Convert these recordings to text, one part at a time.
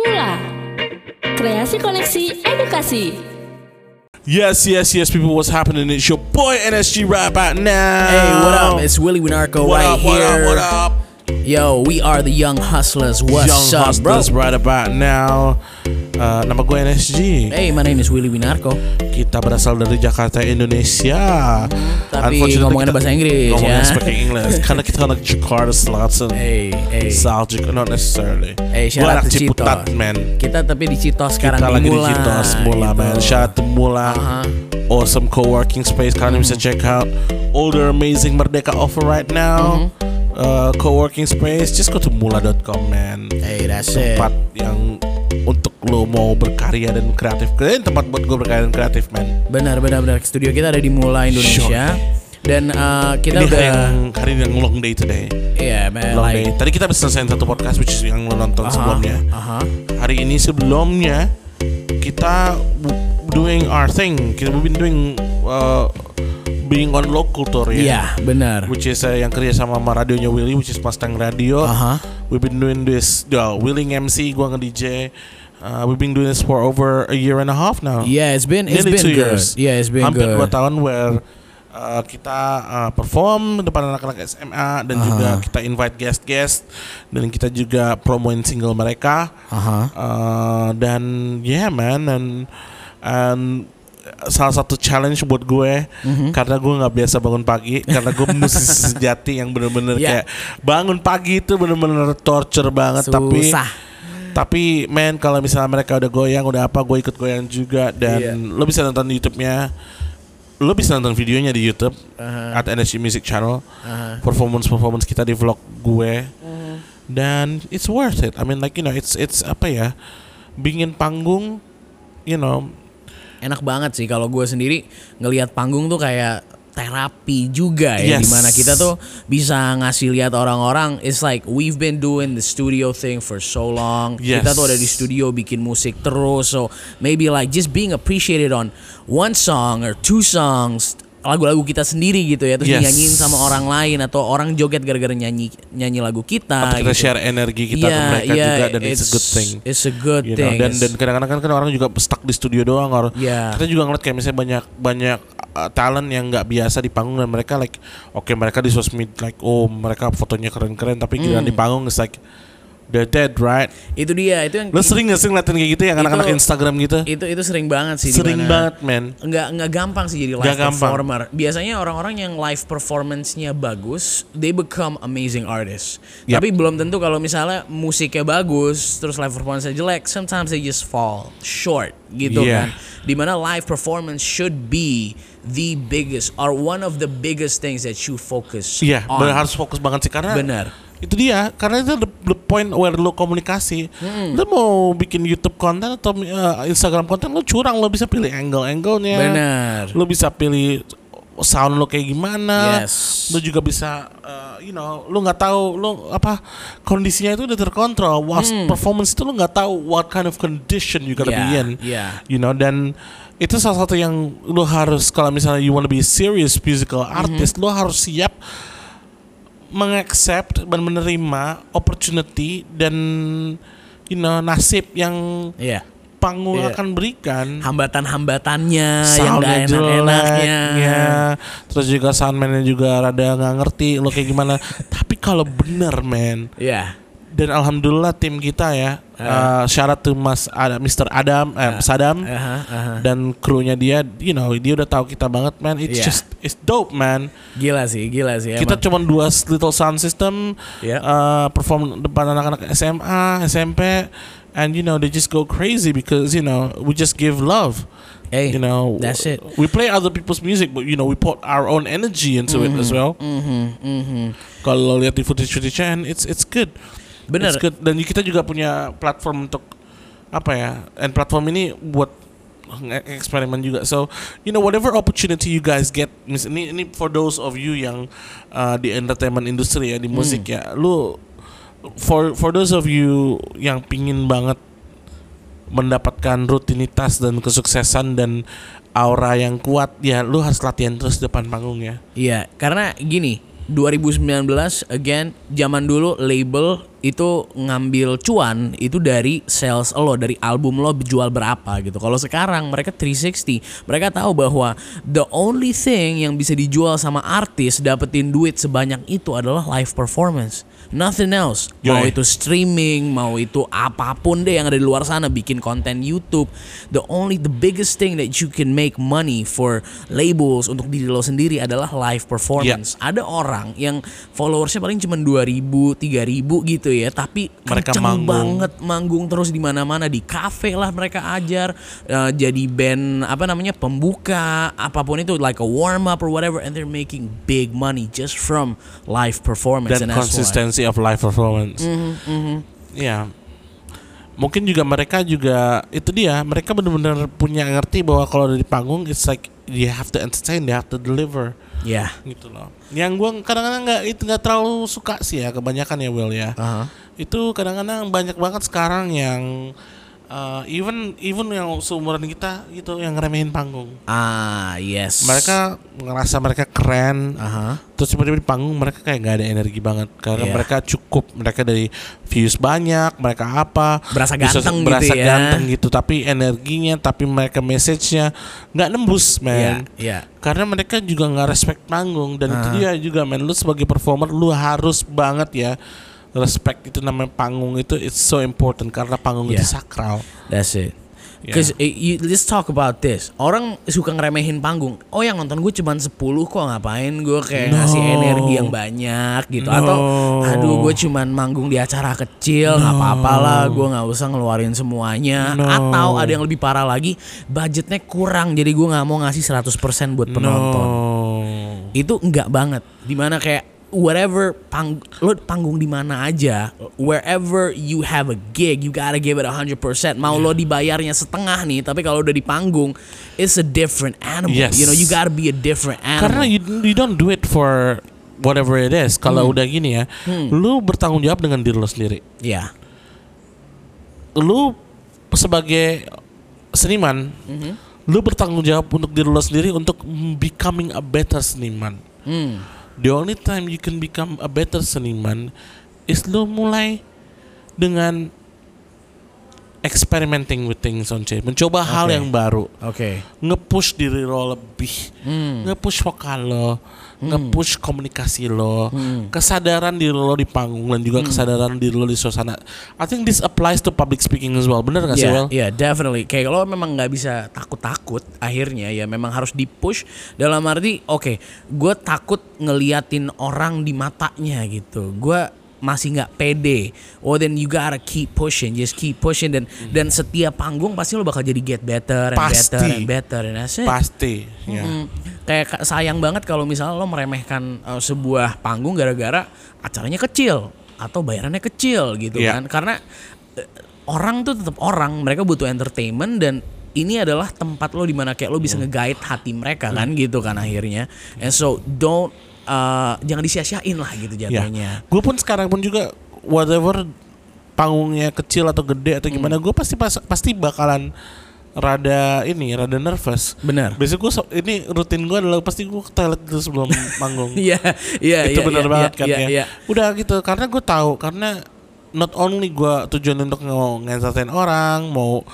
Mula Kreasi Koneksi Edukasi Yes, yes, yes, people, what's happening? It's your boy NSG right about now. Hey, what up? It's Willie Winarco what right up, what here. up, what up? Yo, we are the Young Hustlers. What's Young up, Hustlers bro? right about now. Uh, nama gue NSG. Hey, my name is Willie Winarco. Kita berasal dari Jakarta, Indonesia. Tapi kita- bahasa Inggris, ngomongnya ya. speaking English. Karena kita anak Jakarta Selatan. Hey, hey. South Jakarta, not necessarily. Hey, Gue anak Ciputat, man. Kita tapi di Citos sekarang kita lagi Mula. di Citos Mula gitu. man Shout Mula Aha. Awesome co-working space Kalian bisa check out All their amazing Merdeka offer right now uh, Co-working space Just go to mula.com man Hey, that's it. Tempat yang Untuk lo mau berkarya dan kreatif Kalian tempat buat gue berkarya dan kreatif man Benar, benar, benar. Studio kita ada di Mula Indonesia. Dan uh, kita Ini udah hari yang, hari yang long day today Iya, man. Long like, day Tadi kita bisa selesai satu podcast Which is yang lo nonton aha, sebelumnya aha. hari ini sebelumnya kita doing our thing kita been doing uh, being on local tour ya Iya, benar. which is uh, yang kerja sama sama radionya Willy which is Mustang Radio Aha. we've been doing this uh, Willy MC gua nge DJ uh, we've been doing this for over a year and a half now Yeah, it's been it's Nearly been two good. years. Yeah, it's been hampir good. dua tahun where uh, kita uh, perform depan anak-anak SMA dan juga kita invite guest-guest dan kita juga promoin single mereka Aha. Uh, dan yeah man and and salah satu challenge buat gue Mhm. karena gue nggak biasa bangun pagi karena gue musisi sejati yang bener-bener Yeah. kayak bangun pagi itu bener-bener torture banget tapi Susah. tapi man kalau misalnya mereka udah goyang udah apa gue ikut goyang juga dan Iya. lo bisa nonton YouTube-nya lo bisa nonton videonya di YouTube Aha. at NSG Music Channel Aha. performance performance kita di vlog gue Mhm. dan it's worth it I mean like you know it's it's apa ya bikin panggung you know enak banget sih kalau gue sendiri ngelihat panggung tuh kayak terapi juga ya Yes. di mana kita tuh bisa ngasih lihat orang-orang it's like we've been doing the studio thing for so long Yes. kita tuh ada di studio bikin musik terus so maybe like just being appreciated on one song or two songs lagu-lagu kita sendiri gitu ya terus Yes. dinyanyiin sama orang lain atau orang joget gara-gara nyanyi nyanyi lagu kita atau kita gitu. share energi kita ke Yeah, mereka yeah, juga dan it's, a good thing It's a good you know. thing. dan It's- dan kadang-kadang kan, kan orang juga stuck di studio doang or Yeah. kita juga ngeliat kayak misalnya banyak banyak uh, talent yang nggak biasa di panggung dan mereka like oke mereka di sosmed like oh mereka fotonya keren-keren tapi giliran Hmm. di panggung it's like they're dead right itu dia itu yang lo sering gak sih ngeliatin kayak gitu Itu- anak-anak Instagram gitu itu itu sering banget sih sering dimana- banget man nggak nggak gampang sih jadi live gampang. performer. Biasanya orang-orang yang live performance-nya bagus, they become amazing artists. Yep. Tapi belum tentu kalau misalnya musiknya bagus, terus live performance-nya jelek, sometimes they just fall short gitu Yeah. kan. Di mana live performance should be the biggest or one of the biggest things that you focus Iya, bener, harus fokus banget sih karena Bener. itu dia karena itu the, the point where lo komunikasi. Lo mau bikin YouTube konten atau uh, Instagram konten lo curang lo bisa pilih angle-angle-nya. Bener. Lo bisa pilih sound lo kayak gimana. Yes. Lo juga bisa uh, you know, lo nggak tahu lo apa kondisinya itu udah terkontrol. Was performance itu lo nggak tahu what kind of condition you gotta be Yeah, in. yeah. You know dan itu salah satu yang lo harus kalau misalnya you wanna be serious musical artist lo harus siap mengaccept dan menerima opportunity dan you know nasib yang Iya. panggung Iya. akan berikan Hambatan-hambatannya yang gak enak-enaknya. jeleknya terus juga soundman-nya juga rada nggak ngerti lo kayak gimana tapi kalau bener man Iya. Dan alhamdulillah tim kita ya uh, syarat tuh Mas Adam, Mr. Adam, eh, Sadam Aha, aha. dan krunya dia, you know, dia udah tahu kita banget, man. It's Iya. just, it's dope, man. Gila sih, gila sih. Kita cuma dua little sound system, Iya. uh, perform depan anak-anak SMA, SMP, and you know they just go crazy because you know we just give love. Hey, You know, that's it. We play other people's music, but you know we put our own energy into it as well. Mhm, mhm. Kalau lihat di footage-footage and it's it's good. Bener. It's good. Dan kita juga punya platform untuk apa ya? And platform ini buat eksperimen juga. So, you know whatever opportunity you guys get, mis- ini ini for those of you yang uh, di entertainment industry ya, di musik ya. Lu for for those of you yang pingin banget mendapatkan rutinitas dan kesuksesan dan aura yang kuat ya lu harus latihan terus depan panggung ya Iya, karena gini, 2019 again zaman dulu label itu ngambil cuan itu dari sales lo dari album lo jual berapa gitu. Kalau sekarang mereka 360, mereka tahu bahwa the only thing yang bisa dijual sama artis dapetin duit sebanyak itu adalah live performance. Nothing else. Mau Yoi. itu streaming, mau itu apa pun deh yang ada di luar sana bikin konten YouTube. The only the biggest thing that you can make money for labels untuk diri lo sendiri adalah live performance. Ada orang yang followersnya paling cuma 2000, 3000 gitu ya, tapi Mereka manggung. banget manggung terus di mana-mana di kafe lah mereka ajar eh, jadi band apa namanya pembuka apa pun itu like a warm up or whatever and they're making big money just from live performance dan konsistensi of live performance. Ya, mungkin juga mereka juga itu dia mereka benar-benar punya ngerti bahwa kalau ada di panggung it's like you have to entertain, they have to deliver ya gitu loh. Yang gua kadang-kadang nggak itu nggak terlalu suka sih ya kebanyakan ya Will ya. Aha. Itu kadang-kadang banyak banget sekarang yang uh, even even yang seumuran kita gitu yang ngeremehin panggung. ah yes Mereka ngerasa mereka keren, Aha. terus tiba-tiba di panggung mereka kayak nggak ada energi banget karena Iya. mereka cukup mereka dari views banyak mereka apa Berasa bisa ganteng gitu berasa ya. ganteng gitu tapi energinya tapi mereka message-nya nggak nembus ya man ya karena mereka juga nggak respect panggung dan itu Ah. dia juga man lu sebagai performer lu harus banget ya respect itu namanya panggung itu it's so important karena panggung itu Yeah. sakral that's it Yeah. Cause eh, you, let's talk about this. Orang suka ngeremehin panggung. Oh yang nonton gue cuma 10 kok ngapain gue kayak No. ngasih energi yang banyak gitu. Atau No. aduh gue cuman manggung di acara kecil nggak apa-apa lah. Gue nggak usah ngeluarin semuanya. No. Atau ada yang lebih parah lagi budgetnya kurang. Jadi gue nggak mau ngasih 100% buat penonton. no Itu enggak banget. Di mana kayak whatever pang lo panggung di mana aja, wherever you have a gig, you gotta give it 100%. Mau lo dibayarnya setengah nih, tapi kalau udah di panggung, it's a different animal. Yes. You know, you gotta be a different animal. Karena you, you don't do it for whatever it is. Kalau udah gini ya, lu bertanggung jawab dengan diri lu sendiri. ya, Lu sebagai seniman, lu bertanggung jawab untuk diri lu sendiri untuk becoming a better seniman. hmm, The only time you can become a better seniman is lu mulai dengan experimenting with things on stage, mencoba hal Oke. yang baru. oke, nge-push diri lo lebih, Hmm. nge-push vokal lo, nge-push komunikasi lo, kesadaran diri lo di panggung dan Hmm. juga kesadaran diri lo di suasana. I think this applies to public speaking as well. Bener gak sih, Ya, Well? ya, definitely. Kayak lo memang nggak bisa takut-takut. Akhirnya ya memang harus di-push dalam arti, oke, gue takut ngeliatin orang di matanya gitu. Gue masih nggak pede. Oh, then you gotta keep pushing, just keep pushing dan dan setiap panggung pasti lo bakal jadi get better and Pasti. better and better and that's it. Pasti. ya. Mm. Kayak ka- sayang banget kalau misalnya lo meremehkan uh, sebuah panggung gara-gara acaranya kecil atau bayarannya kecil gitu Iya. kan. Karena uh, orang tuh tetap orang, mereka butuh entertainment dan ini adalah tempat lo di mana kayak lo bisa Hmm. nge-guide hati mereka kan gitu kan akhirnya. And so don't uh, jangan disia-siain lah gitu Ya. jatuhnya. Gue pun sekarang pun juga whatever panggungnya kecil atau gede atau gimana, Hmm. gue pasti pas- pasti bakalan rada ini, rada nervous. Bener. Biasanya gue ini rutin gue adalah pasti gue ke toilet dulu sebelum manggung. Iya, iya, itu iya, benar iya, banget iya, kan iya, ya. iya. Udah gitu karena gue tahu karena not only gue tujuan untuk mau ngentertain orang, mau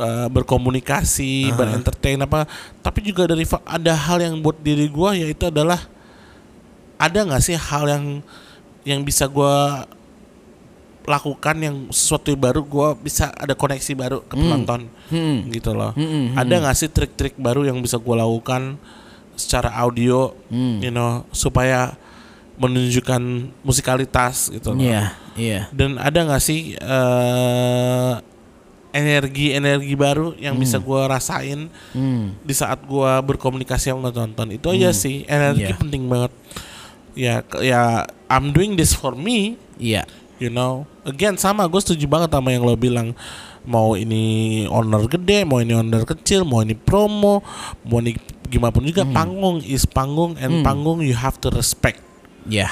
uh, berkomunikasi, berentertain apa, tapi juga dari ada hal yang buat diri gue yaitu adalah ada nggak sih hal yang yang bisa gue lakukan yang sesuatu yang baru gue bisa ada koneksi baru ke penonton Hmm. gitu loh Hmm, hmm, ada nggak sih trik-trik baru yang bisa gue lakukan secara audio Hmm. you know supaya menunjukkan musikalitas gitu loh Iya, iya. dan ada nggak sih eh, energi-energi baru yang bisa gue rasain Hmm. di saat gue berkomunikasi sama penonton itu aja sih energi Iya. penting banget ya ya I'm doing this for me Iya. you know again sama gue setuju banget sama yang lo bilang mau ini owner gede mau ini owner kecil mau ini promo mau ini gimana pun juga panggung is panggung and Hmm. panggung you have to respect Iya.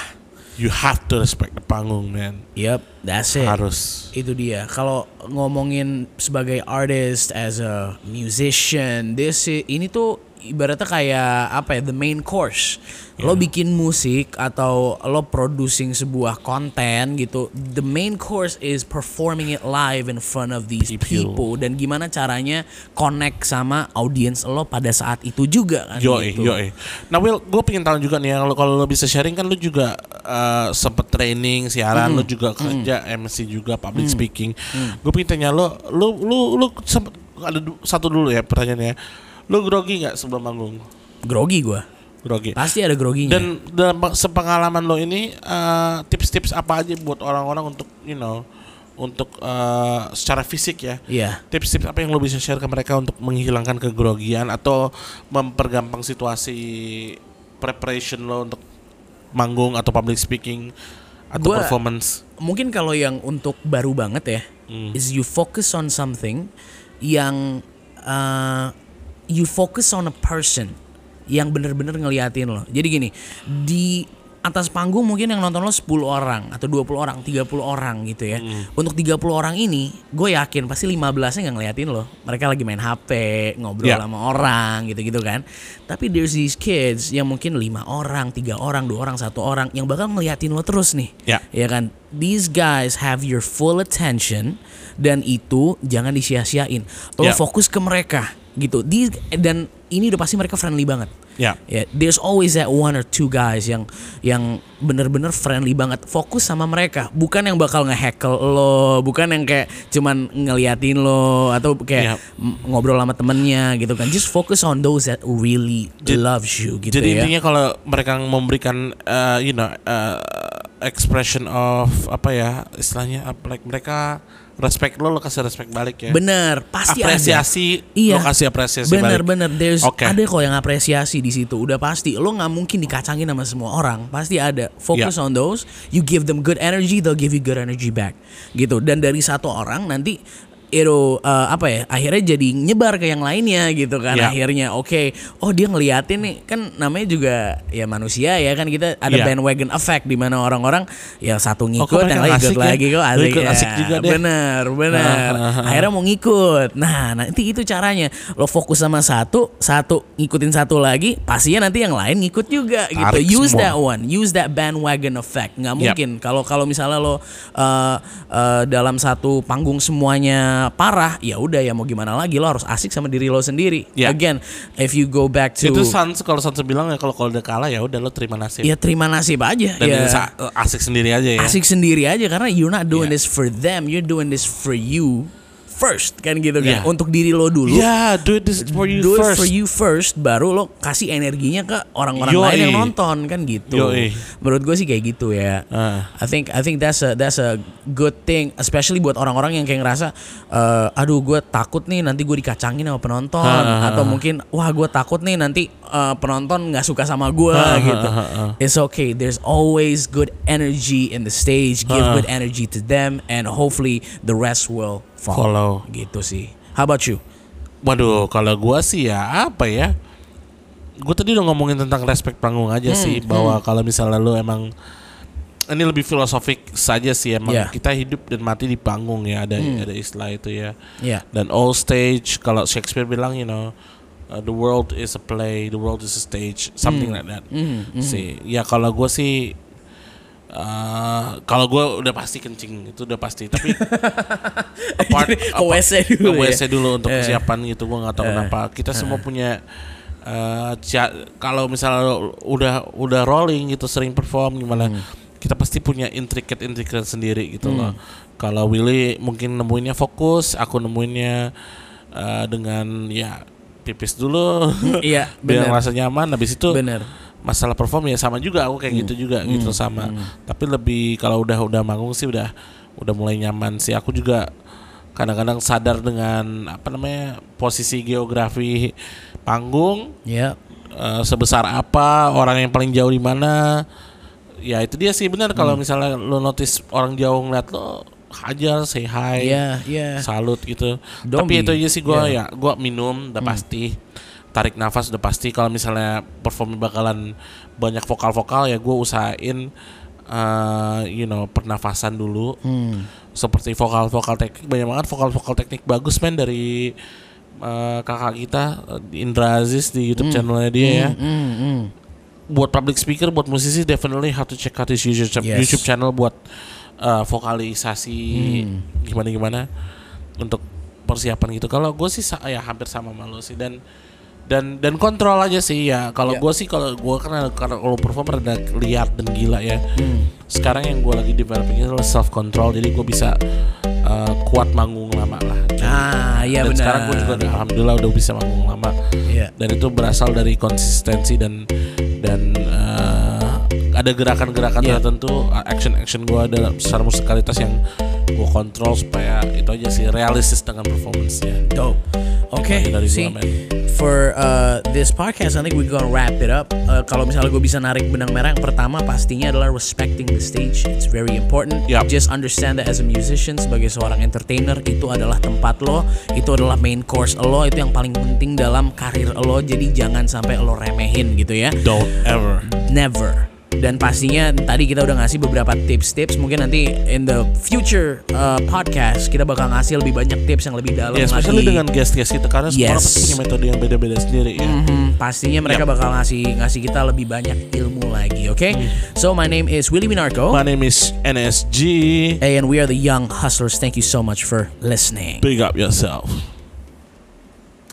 you have to respect the panggung man Yep, that's it. harus Itu dia. Kalau ngomongin sebagai artist as a musician, this ini tuh ibaratnya kayak apa ya the main course. Lo bikin musik atau lo producing sebuah konten gitu. The main course is performing it live in front of these People. people dan gimana caranya connect sama audience lo pada saat itu juga kan Yo, gitu. yo, Nah, Will, gue pengen tahu juga nih, kalau kalau lo bisa sharing kan lo juga uh, sempet training siaran, lo juga kerja MC juga public speaking. Gue pengen tanya lo, lo, lo, lo sempet ada satu dulu ya pertanyaannya. Lo grogi nggak sebelum manggung? Grogi gua. Grogi. Pasti ada groginya. Dan dalam sepengalaman lo ini uh, tips-tips apa aja buat orang-orang untuk you know untuk uh, secara fisik ya? Iya. Tips-tips apa yang lo bisa share ke mereka untuk menghilangkan kegrogian atau mempergampang situasi preparation lo untuk manggung atau public speaking atau Gua- performance? mungkin kalau yang untuk baru banget ya Hmm. is you focus on something yang uh, you focus on a person yang bener-bener ngeliatin lo jadi gini di atas panggung mungkin yang nonton lo 10 orang atau 20 orang 30 orang gitu ya Hmm. untuk 30 orang ini gue yakin pasti 15 nya nggak ngeliatin lo mereka lagi main HP ngobrol Ya. sama orang gitu-gitu kan tapi there's these kids yang mungkin lima orang tiga orang dua orang satu orang yang bakal ngeliatin lo terus nih Ya. ya kan these guys have your full attention dan itu jangan disia-siain lo Ya. fokus ke mereka gitu. These- dan ini udah pasti mereka friendly banget. Ya. ya there's always that one or two guys yang yang bener-bener friendly banget. Fokus sama mereka. Bukan yang bakal ngehackle lo bukan yang kayak cuman ngeliatin lo atau kayak m- ngobrol sama temennya gitu kan. Just focus on those that really loves you gitu Jadi ya. intinya kalau mereka memberikan uh, you know uh, expression of apa ya istilahnya like mereka respect lo lo kasih respect balik ya. bener pasti ada. apresiasi Iya. lo kasih apresiasi bener balik. bener there's Oke. ada kok yang apresiasi di situ udah pasti lo nggak mungkin dikacangin sama semua orang pasti ada focus Ya. on those you give them good energy they'll give you good energy back gitu dan dari satu orang nanti itu uh, apa ya akhirnya jadi nyebar ke yang lainnya gitu kan Ya. akhirnya oke oh dia ngeliatin nih kan namanya juga ya manusia ya kan kita ada Ya. bandwagon effect di mana orang-orang ya satu ngikut kok yang mereka lain ikut ya? lagi kok asik, ikut ya. asik juga deh. bener bener Ah, ah, ah. akhirnya mau ngikut. Nah, nanti itu caranya. Lo fokus sama satu, satu ngikutin satu lagi, pastinya nanti yang lain ngikut juga Tarik gitu. Use semua. that one, use that bandwagon effect. Nggak Yep. mungkin kalau kalau misalnya lo uh, uh, dalam satu panggung semuanya parah, ya udah ya mau gimana lagi lo harus asik sama diri lo sendiri. Ya. Again, if you go back to Itu Sans kalau Sans bilang ya kalau kalau udah kalah ya udah lo terima nasib. ya terima nasib aja. Dan ya. asik sendiri aja ya. asik sendiri aja karena you're not doing Yeah. this for them, you're doing this for you first kan gitu kan. Yeah. Untuk diri lo dulu. Ya, do it this for you do first. it for you first baru lo kasih energinya ke orang-orang lain yang nonton kan gitu Yoi. menurut gue sih kayak gitu ya Ah. I think I think that's a that's a good thing especially buat orang-orang yang kayak ngerasa eh, aduh gue takut nih nanti gue dikacangin sama penonton ah, atau mungkin wah gue takut nih nanti eh, penonton nggak suka sama gue gitu it's okay there's always good energy in the stage give good energy to them and hopefully the rest will follow, Follow. gitu sih how about you Waduh, kalau gua sih ya apa ya? Gue tadi udah ngomongin tentang respect panggung aja Hmm, sih bahwa kalau misalnya lu emang ini lebih filosofik saja sih emang Yeah. Hmm. kita hidup dan mati di panggung ya ada ada istilah itu ya. ya Dan all stage kalau Shakespeare bilang you know uh, the world is a play, the world is a stage, something like that. Hmm, hmm. Sih, ya kalau gue sih uh, kalau gue udah pasti kencing itu udah pasti. Tapi apart, Jadi ke WC dulu ke ya? Dulu untuk Eh. persiapan gitu gue nggak tahu Eh. kenapa. Kita semua punya uh, kalau misalnya udah udah rolling gitu sering perform gimana Hmm. kita pasti punya intricate intricate sendiri gitu loh. Kalau Willy mungkin nemuinnya fokus, aku nemuinnya uh, dengan ya pipis dulu. Iya, biar bener. merasa nyaman habis itu Bener. masalah perform ya sama juga aku kayak Hmm. gitu juga gitu sama tapi lebih kalau udah udah manggung sih udah udah mulai nyaman sih aku juga kadang-kadang sadar dengan apa namanya posisi geografi panggung Ya. eh, sebesar apa orang yang paling jauh di mana ya itu dia sih benar kalau misalnya lo notice orang jauh ngeliat lo hajar say hi Iya, iya. salut gitu. Don't Tapi be- itu aja sih gua yeah. ya, gua minum udah pasti. Tarik nafas udah pasti kalau misalnya perform bakalan banyak vokal-vokal ya gua usahain uh, you know pernafasan dulu. Hmm. Seperti vokal-vokal teknik banyak banget vokal-vokal teknik bagus men dari eh, kakak kita Indra Aziz di YouTube channelnya dia ya. Hmm, hmm. Buat public speaker, buat musisi definitely have to check out his YouTube, Yes. YouTube channel buat eh, vokalisasi Hmm. gimana gimana untuk persiapan gitu. Kalau gue sih ya hampir sama sama lo sih dan dan dan kontrol aja sih ya. Kalau Ya. gue sih kalau gue karena kalau perform rada liar dan gila ya. Hmm. Sekarang yang gue lagi developing itu self control. Jadi gue bisa uh, kuat manggung lama lah. Ah, iya benar. sekarang gue juga udah, alhamdulillah udah bisa manggung lama. Iya. Dan itu berasal dari konsistensi dan dan uh, ada gerakan-gerakan Iya. tertentu, action-action gue ada secara musikalitas yang gue kontrol supaya itu aja sih realistis dengan performance-nya. Dope. Oke, aja dari see, gua, for uh, this podcast, I think we gonna wrap it up. Uh, kalau misalnya gue bisa narik benang merah, yang pertama pastinya adalah respecting the stage. It's very important. Yup. Just understand that as a musician, sebagai seorang entertainer, itu adalah tempat lo, itu adalah main course lo, itu yang paling penting dalam karir lo. Jadi jangan sampai lo remehin gitu ya. Don't ever. Never. Dan pastinya tadi kita udah ngasih beberapa tips-tips. Mungkin nanti in the future uh, podcast kita bakal ngasih lebih banyak tips yang lebih dalam especially lagi. dengan guest-guest kita karena semua orang Yes. pasti punya metode yang beda-beda sendiri ya. Mhm, pastinya mereka Yep. bakal ngasih ngasih kita lebih banyak ilmu lagi, oke? So my name is Willy Winarko, My name is NSG. and we are the Young Hustlers. Thank you so much for listening. Big up yourself.